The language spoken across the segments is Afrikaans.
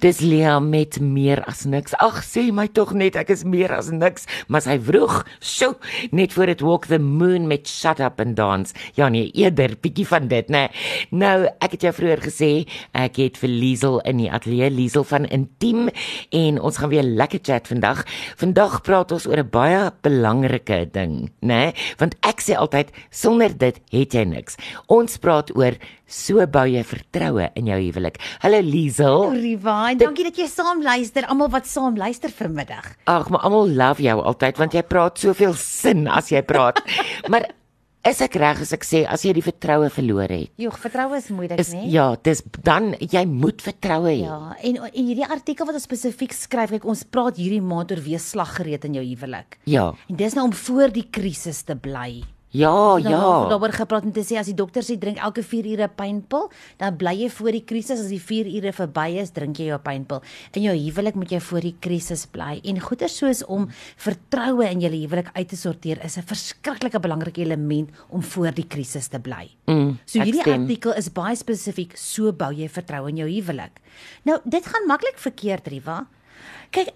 Dis Lia met meer as niks. Ag, sê my tog net ek is meer as niks, maar sy vroeg, sjo, net voor dit walk the moon met shut up and dance. Ja nee, eerder bietjie van dit, né? Nee. Nou, ek het jou vroeër gesê ek het vir Liesel in die ateljee Liesel van Intiem en ons gaan weer lekker chat vandag. Vandag praat ons oor 'n baie belangrike ding, né? Nee? Want ek sê altyd sonder dit het jy niks. Ons praat oor so bou jy vertroue in jou huwelik. Hallo Liesel. Riva, dankie dat jy saam luister. Almal wat saam luister vanmiddag. Ag, maar almal love jou altyd want jy praat soveel sin as jy praat. maar is ek reg as ek sê as jy die vertroue verloor het? Jogg, vertroue is moeilik, né? ja, dis dan jy moet vertroue hê. Ja, en en hierdie artikel wat ons spesifiek skryf, kyk ons praat hierdie maand oor wees slaggereed in jou huwelik. Ja. En dis nou om voor die krisis te bly. Ja, Nou, ja. Daaroor gepraat om te sê as die dokter sê drink elke 4 ure 'n pynpil, dan bly jy voor die krisis. As die 4 ure verby is, drink jy jou pynpil. In jou huwelik moet jy voor die krisis bly. En goeie soos om vertroue in jou huwelik uit te sorteer is 'n verskriklike belangrike element om voor die krisis te bly. Mm, So hierdie stem. artikel is baie spesifiek, so bou jy vertroue in jou huwelik. Nou, dit gaan maklik verkeerd, Riva. Kyk,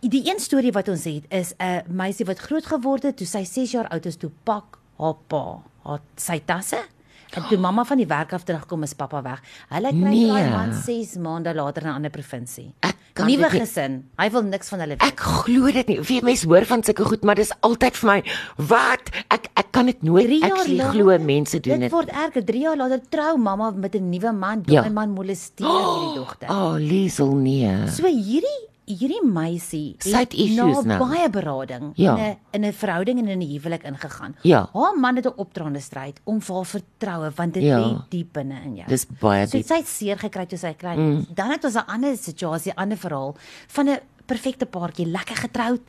die een storie wat ons het is 'n meisie wat groot geword het toe sy 6 jaar oud is toe pak haar pa haar sy tasse en toe mamma van die werk af terugkom is pappa weg. Hulle kry Nee. daai man 6 maande later in 'n ander provinsie. Nuwe gesin. Hy wil niks van hulle weet. Ek glo dit nie. Wie mense hoor van sulke goed, maar dis altyd vir my wat ek ek kan dit nooit actually glo mense doen Dit dit. word erger. 3 jaar later trou mamma met 'n nuwe man. Ja. Daai man molesteer hierdie dogter. Oh, Liesel nee. So hierdie hierdie meisie het issues na nou. baie berading Ja. in 'n in 'n verhouding en in 'n huwelik ingegaan. Ja. Haar man het 'n opdraande stryd om vir haar vertroue want dit Ja. lê diep binne in jou. Dis baie so diep. sy het seer gekry toe sy klein was. Mm. Dan het ons 'n ander situasie, 'n ander verhaal van 'n perfekte paartjie, lekker getroud.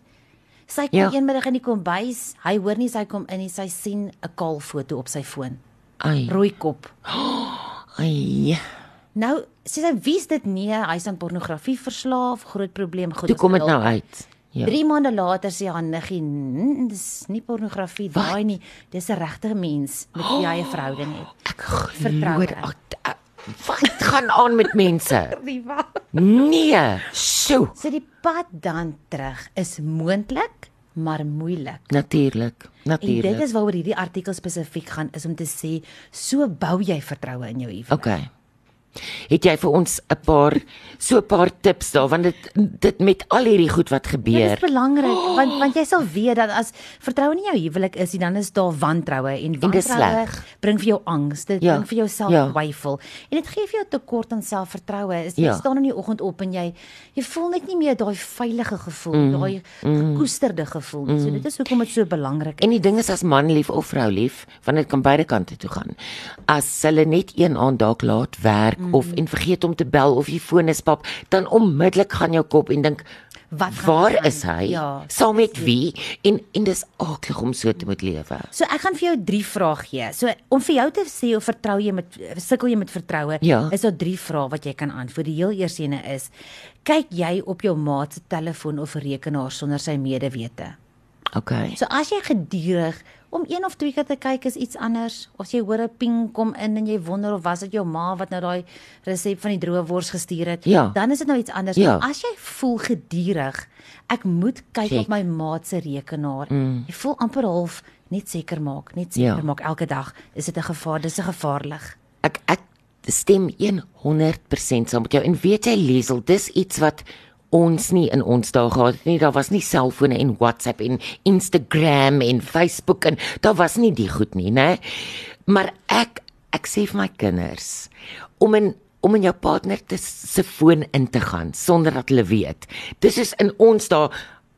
Sy kom Ja. eenmiddag in die kombuis, hy hoor nie sy kom in nie, sy sien 'n kaal foto op sy foon. Ai, Rooi kop. ai. Nou, sê sy wie's dit nie, hy's aan pornografie verslaaf, groot probleem. Goed, Toe kom dit nou uit. Ja. 3 maande later sê haar niggie, "Mm, dis nie pornografie daai nie, dis 'n regte mens met wie jy 'n verhouding het." Ek glo Vertroue. dit. Ag, ek- Wat gaan aan met mense? Nee. Sjoe. So die pad dan terug is moontlik, maar moeilik. Natuurlik. En dit Natuurlik. is waaroor hierdie artikel spesifiek gaan is om te sê, so bou jy vertroue in jou huwelik. Okay. Het jy vir ons 'n paar so 'n paar tips daar want dit dit met al hierdie goed wat Dit gebeur. is belangrik want want jy sal weet dat as vertroue in jou huwelik is, dan is daar wantroue en wantroue bring vir jou angs, dit Ja, bring vir jou selftwyfel en dit gee vir jou tekort aan selfvertroue. Is jy Ja. staan in die oggend op en jy jy voel net nie meer daai veilige gevoel, mm, daai gekoesterde gevoel nie. So dit is hoekom dit so belangrik is. En die ding is as man lief of vrou lief, want dit kan beide kante toe gaan. As hulle net een aand dalk laat werk mm. of en vergeet om te bel of die foon is pap, dan onmiddellik gaan jou kop en dink Wat gaan waar aan? is hy? Ja, Saam met wie? En en dis aklig om so te moet lewe. So ek gaan vir jou drie vrae gee. So om vir jou te sê of vertrou jy met sukkel jy met vertroue, Ja. is daar drie vrae wat jy kan antwoord. Die heel eerste ene is: kyk jy op jou maat se telefoon of rekenaar sonder sy medewete? Okay. So as jy gedurig om een of twee keer te kyk is iets anders. As jy hoor 'n ping kom in en jy wonder of was dit jou ma wat nou daai resep van die droë wors gestuur het, Ja. dan is dit nou iets anders. Ja. Maar as jy voel gedurig, ek moet kyk Check. op my maat se rekenaar. Mm. Jy voel amper half net seker maak, net seker Ja. maak elke dag, is dit 'n gevaar, dis 'n gevaarlig. Ek ek stem 100% saam met jou en weet jy Liesel, dis iets wat ons nie in ons dae gehad het nie. Daar was nie selfone en WhatsApp en Instagram en Facebook en daar was nie die goed nie, né? Maar ek ek sê vir my kinders om in om in jou partner te se foon in te gaan sonder dat hulle weet. Dis is in ons dae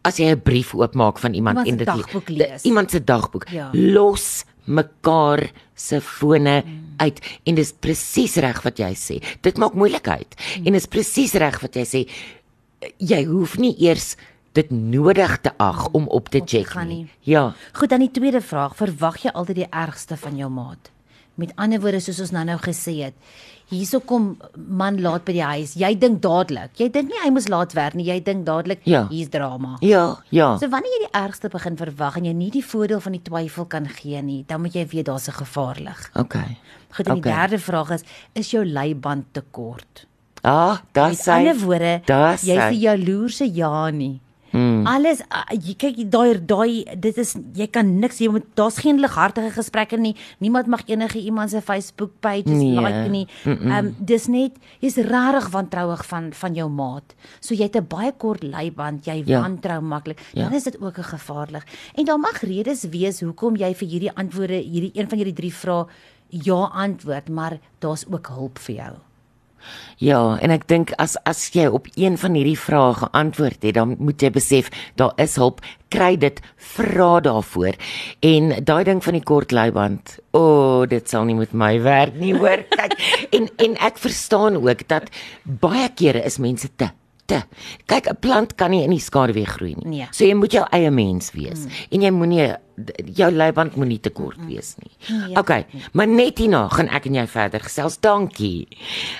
as jy 'n brief oopmaak van iemand en dit lees. iemand se dagboek Ja. los mekaar se fone uit en dis presies reg wat jy sê. Dit maak moeilikheid. En dis presies reg wat jy sê. Jy hoef nie eers dit nodig te ag om op te check nie. nie. Ja. Goed, dan die tweede vraag, verwag jy altyd die ergste van jou maat? Met ander woorde soos ons nou-nou gesê het, hierso kom man laat by die huis. Jy dink dadelik. Jy dink nie hy moes laat werk nie, jy dink dadelik Ja. hier's drama. Ja, ja. So wanneer jy die ergste begin verwag en jy nie die voordeel van die twyfel kan gee nie, dan moet jy weet daar's 'n gevaar lig. Okay. Goed, en die Okay. derde vraag is, is jou leiband te kort? Ah, Met dis hy. ander woorde, jy's die jaloerse Janie. Mm. Alles jy kyk daai daai dit is jy kan niks jy moet daar's geen lighartige gesprekke nie. Niemand mag enige iemand se Facebook page Nee. like nie. Ehm um, dis net jy's regtig wantrouig van van jou maat. So jy het 'n baie kort leiband, jy Ja. wantrou maklik. Ja. Dan is dit ook 'n gevaarlik. En daar mag redes wees hoekom jy vir hierdie antwoorde, hierdie een van hierdie drie vrae ja antwoord, maar daar's ook hulp vir jou. Ja, en ek dink as as jy op een van hierdie vrae geantwoord het, dan moet jy besef daar is hulp, kry dit, vra daarvoor. En daai ding van die kort leiband, o, oh, dit sal nie met my werk nie, hoor. Kyk, en en ek verstaan ook dat baie kere is mense te te. Kyk, 'n plant kan nie in die skaduwee groei nie. Nee. So jy moet jou eie mens wees. Mm. En jy moenie jou leiband moenie te kort wees nie. Nee, Okay, maar net hierna gaan ek en jy verder gesels. Dankie.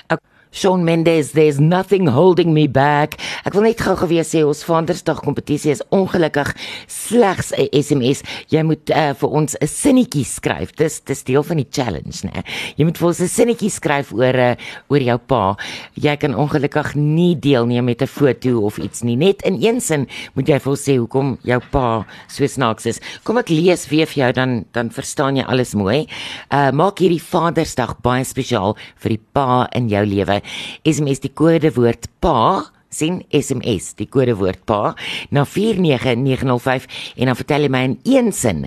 Okay. Shawn Mendes, there's nothing holding me back. Ek wil net gou gewees sê ons Vadersdag kompetisie is ongelukkig slegs 'n SMS. Jy moet uh, vir ons 'n sinnetjie skryf. Dis dis deel van die challenge, né? Jy moet vir ons 'n sinnetjie skryf oor uh, oor jou pa. Jy kan ongelukkig nie deelneem met 'n foto of iets nie. Net in een sin moet jy vir ons sê hoekom jou pa so snaaks is. Kom ek lees weer vir jou dan dan verstaan jy alles mooi. Uh maak hierdie Vadersdag baie spesiaal vir die pa in jou lewe. SMS die kodewoord pa sien SMS die kodewoord pa na 49905 en dan vertel jy my in een sin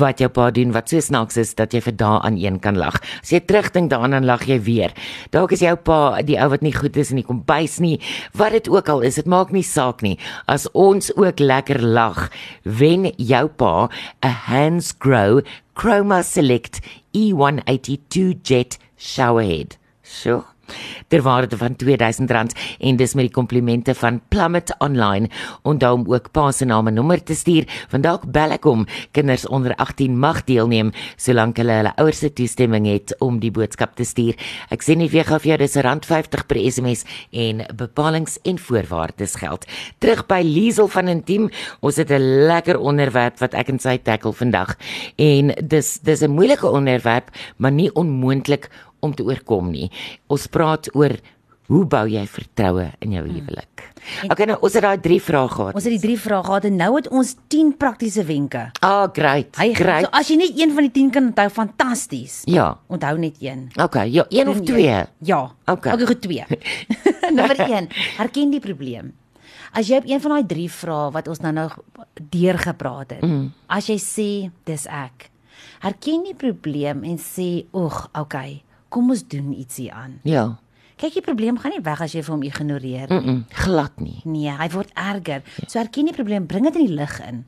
wat jou pa doen wat so snaaks is dat jy vir dae aan een kan lag. As jy terugdink daaraan lag jy weer. Dalk is jou pa die ou wat nie goed is in die kombuis nie, wat dit ook al is, dit maak nie saak nie. As ons ook lekker lag, wen jou pa 'n Hansgrohe Chroma Select E182 Jet showerhead. So ter waarde van R2000 en dis met die komplimente van Plummet Online. Onthou om ook pa se naam en nommer te stuur, want dalk bel ek hom. Kinders onder 18 mag deelneem solank hulle hulle ouers se toestemming het om die boodskap te stuur. Ek sê net weer gou vir jou dis R50 per SMS en bepalinge en voorwaardes geld. Terug by Liesel van Intiem. Ons het 'n lekker onderwerp wat ek en sy tackle vandag. En dis dis 'n moeilike onderwerp, maar nie onmoontlik om te oorkom nie. Ons praat oor hoe bou jy vertroue in jou huwelik? Okay, nou ons het daai drie vrae gehad. Ons het die drie vrae gehad en nou het ons 10 praktiese wenke. Ah, great. Hy Great. so as jy net een van die 10 kan onthou, fantasties. Ja. Onthou net een. Okay, ja, een of twee. Ja. Okay. Okay, goed twee. Nommer 1. Herken die probleem. As jy op een van daai drie vrae wat ons nou nou deurgepraat het, mm. as jy sê dis ek, herken die probleem en sê, "Oeg, okay, kom ons doen ietsie aan." Ja. Kyk, die probleem gaan nie weg as jy vir hom ignoreer Mm, nie. -mm glad nie. Nee, hy word erger. So herken die probleem, bring dit in die lig in.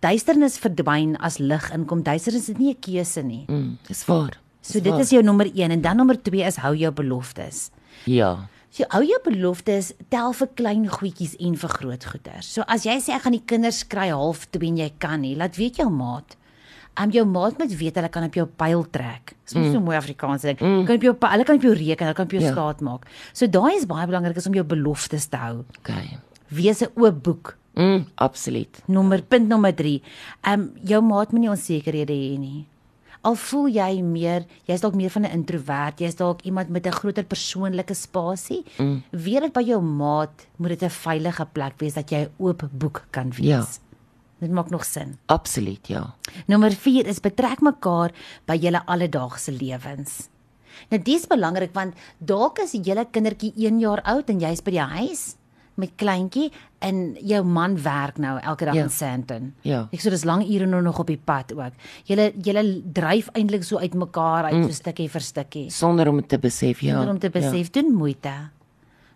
Duisternis verdwyn as lig inkom. Duisternis is nie 'n keuse nie. Mm, dis waar. So dit is jou nommer 1 en dan nommer 2 is hou jou beloftes. Ja. So hou jou beloftes tel vir klein goedjies en vir groot goeders. So as jy sê ek gaan die kinders kry half 2 en jy kan nie, laat weet jou maat. Am jou maat moet weet hulle kan op jou pyl trek. Dis mm. so mooi Afrikaans ding. Mm. Kan op jou hulle kan op jou reken, hulle kan op jou ja. staat maak. So daai is baie belangrik is om jou beloftes te hou. Okay. Wees 'n oop boek. Mm, absoluut. Nommer punt nommer 3. Ehm um, jou maat moenie onsekerhede hê nie. Al voel jy meer, jy's dalk meer van 'n introwert, jy's dalk iemand met 'n groter persoonlike spasie, mm. weet dit by jou maat moet dit 'n veilige plek wees dat jy 'n oop boek kan wees. Ja. Dit maak nog sin. Absoluut, ja. Nommer 4 is betrek mekaar by julle alledaagse lewens. Nou dis belangrik want dalk is julle kindertjie 1 jaar oud en jy's by die huis met kleintjie en jou man werk nou elke dag Ja. ja. in Sandton. Ja. Ek sê dis lang ure nou nog op die pad ook. Julle julle dryf eintlik so uit mekaar uit mm. so stukkie vir stukkie. Sonder om te besef, ja. Sonder om te besef ja. doen moeite.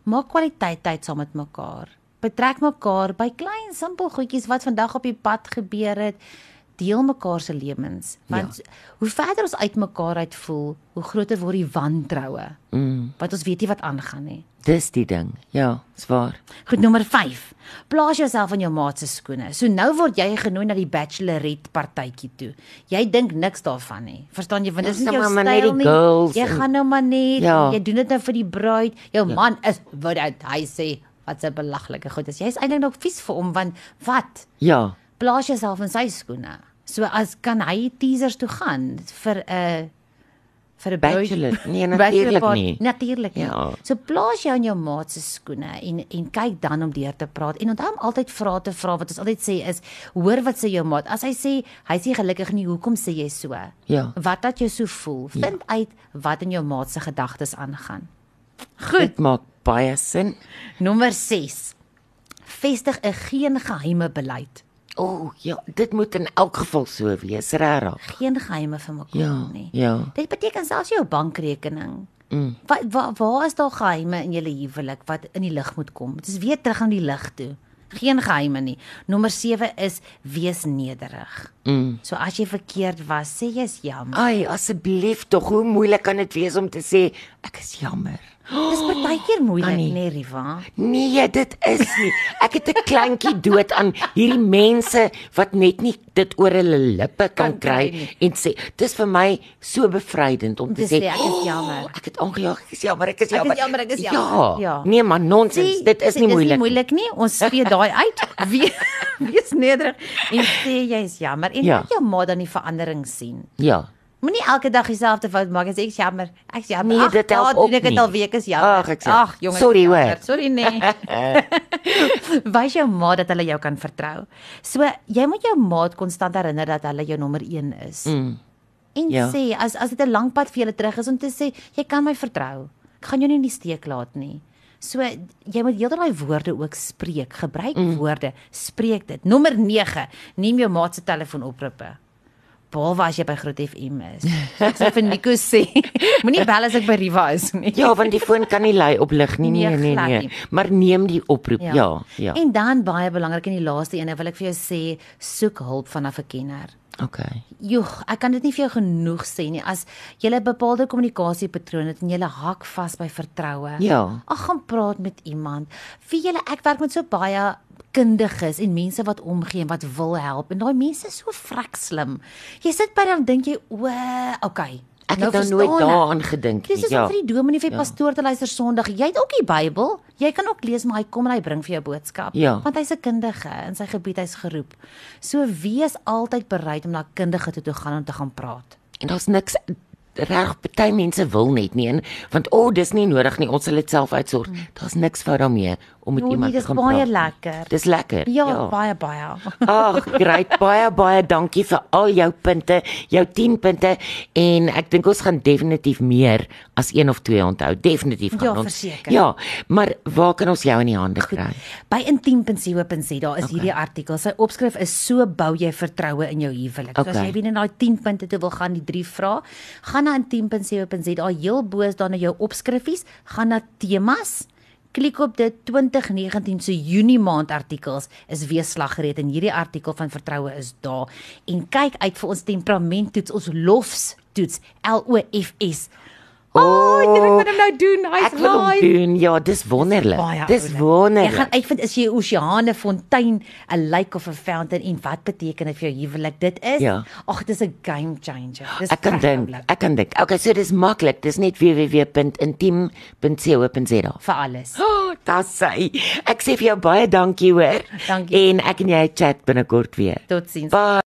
Maak kwaliteit tyd saam met mekaar. Betrek mekaar by klein simpel goedjies wat vandag op die pad gebeur het. Deel mekaar se lewens. Want ja. hoe verder ons uit mekaar uit voel, hoe groter word die wantroue. Mm, Want ons weet nie wat aangaan nie. dis die ding. Ja, swaar. Goed, nommer 5. Plaas jouself in jou maat se skoene. So nou word jy genooi na die bachelorette partytjjie toe. Jy dink niks daarvan nie. Verstaan jy? Want Ja, dis nie sê jou styl nie. Jy en- gaan nou maar net, Ja. jy doen dit nou vir die bruid. Jou ja. man is wat dit hy sê wat 'n belaglike goed is. Jy's eintlik nog vies vir hom want wat? Ja. Plaas jouself in sy skoene. So as kan hy teasers toe gaan vir 'n vir 'n Bachelor. Nee, natuurlik nie. Natuurlik nie. Ja. So plaas jou in jou maat se skoene en en kyk dan om deur te praat en onthou om altyd vrae te vra wat ons altyd sê is hoor wat sê jou maat. As hy sê hy's nie gelukkig nie, hoekom sê jy so? Ja. Wat laat jou so voel? Vind uit wat in jou maat se gedagtes aangaan. Dit maak baie sin. Nommer 6. Vestig 'n geen geheime beleid. O, oh, ja, dit moet in elk geval so wees, regtig. Geen geheime vir mekaar Ja, nie. ja. Dit beteken selfs jou bankrekening. Mm. Wat waar waar is daar geheime in julle huwelik wat in die lig moet kom? Dit is weer terug aan die lig toe. Geen geheime nie. Nommer 7 is wees nederig. Mm. So as jy verkeerd was, sê jy's jammer. Ai, asseblief tog, hoe moeilik kan dit wees om te sê ek is jammer. Dis partykeer moeilik, nê, nee, Riva? Nee, dit is nie. Ek het 'n kleintjie dood aan hierdie mense wat net nie dit oor hulle lippe kan kry en sê dis vir my so bevrydend om te Te sê sê, ek is jammer. "Oh, Ek het aangejaag, ek is jammer, ek is Ek is jammer. jammer, ek is Ja, jammer. Ja. nee maar nonsens, dit is nie moeilik. Dis nie moeilik nie. Ons speel daai uit. Wie wees nederig en sê jy's jammer en Ja. jou ma dan die verandering sien. Ja. Moenie elke dag dieselfde fout maak sê ek's jammer. Ek's jammer. Nee, Ag, dit help ook Ek het nie. al weke is jammer. Ag, ek sê, Ag, jongen. sorry, ek is hoor. Sorry nee. Wys jou ma dat hulle jou kan vertrou. So jy moet jou maat konstant herinner dat hulle jou nommer 1 is. Mm. En Ja. sê as as dit 'n lang pad vir julle terug is om te sê jy kan my vertrou. Ek gaan jou nie in die steek laat nie. So jy moet heeltyd daai woorde ook spreek. Gebruik mm. woorde, spreek dit. Nommer 9, neem jou maat se telefoonoproepe. Behalwe as jy by Groot FM is. Sê vir Nico sê, moenie bel as ek by Riva is nie. Ja, want die foon kan nie lui op lig nie. Nee, Nee, nee, nee. Maar neem die oproep. Ja, ja. ja. En dan baie belangrik in die laaste ene wil ek vir jou sê, soek hulp vanaf 'n kenner. Okay. Joh, ek kan dit nie vir jou genoeg sê nie. As jy 'n bepaalde kommunikasiepatroon het en jy hak vas by vertroue. Ja. Ag, gaan praat met iemand. Vir julle ek werk met so baie kundiges en mense wat omgee en wat wil help en daai mense is so vrek slim. Jy sit by dan dink jy, o, okay. Ek het nou nooit daaraan gedink nie. Dis is Ja. vir die dominee vir die pastoor te luister Sondag. Jy het ook die Bybel. Jy kan ook lees, maar hy kom en hy bring vir jou boodskap. Ja. Want hy's 'n kundige in sy gebied, hy's geroep. So wees altyd bereid om na kundige toe te gaan om te gaan praat. En daar's niks reg party mense wil net nie en want o, oh, dis nie nodig nie, ons sal dit self uitsorg. Daar's niks fout daarmee om met. Jo, iemand nee, te dis gaan baie praat. lekker. Dis lekker. Ja, ja. baie baie. Ag, great. Baie baie dankie vir al jou punte, jou 10 punte en ek dink ons gaan definitief meer as een of twee onthou. Definitief gaan Ja, ons. verseker. Ja, maar waar kan ons jou in die hande kry? By intiem.co.za daar is okay. hierdie artikel. Sy opskrif is so bou jy vertroue in jou huwelik. So as Okay. jy binne daai 10 punte toe wil gaan, die drie vrae, gaan na intiem.co.za, heel bo is daar na jou opskrifies, gaan na temas Klik op dit 2019 se Junie maand artikels is weer slaggereed en hierdie artikel van vertroue is daar en kyk uit vir ons temperamenttoets ons lofstoets L O F S. O, oh, jy moet hom nou doen. Hy's Ek wil hom live. doen. Ja, dis wonderlik. Baie Dis oulik. Jy wonderlik. gaan uitvind is jy 'n oseane, fontein, 'n lake of 'n fountain en wat beteken dit vir jou huwelik? Dit is Ja. ag, dit is 'n game changer. Dis Ek kan dink. Ek kan dink. Okay, so dis maklik. Dis net www.intiem.co.za. vir alles. Oh, dis sy. Ek sê vir jou baie dankie hoor. Dankie. En ek en jy chat binnekort weer. Totsiens. Bye.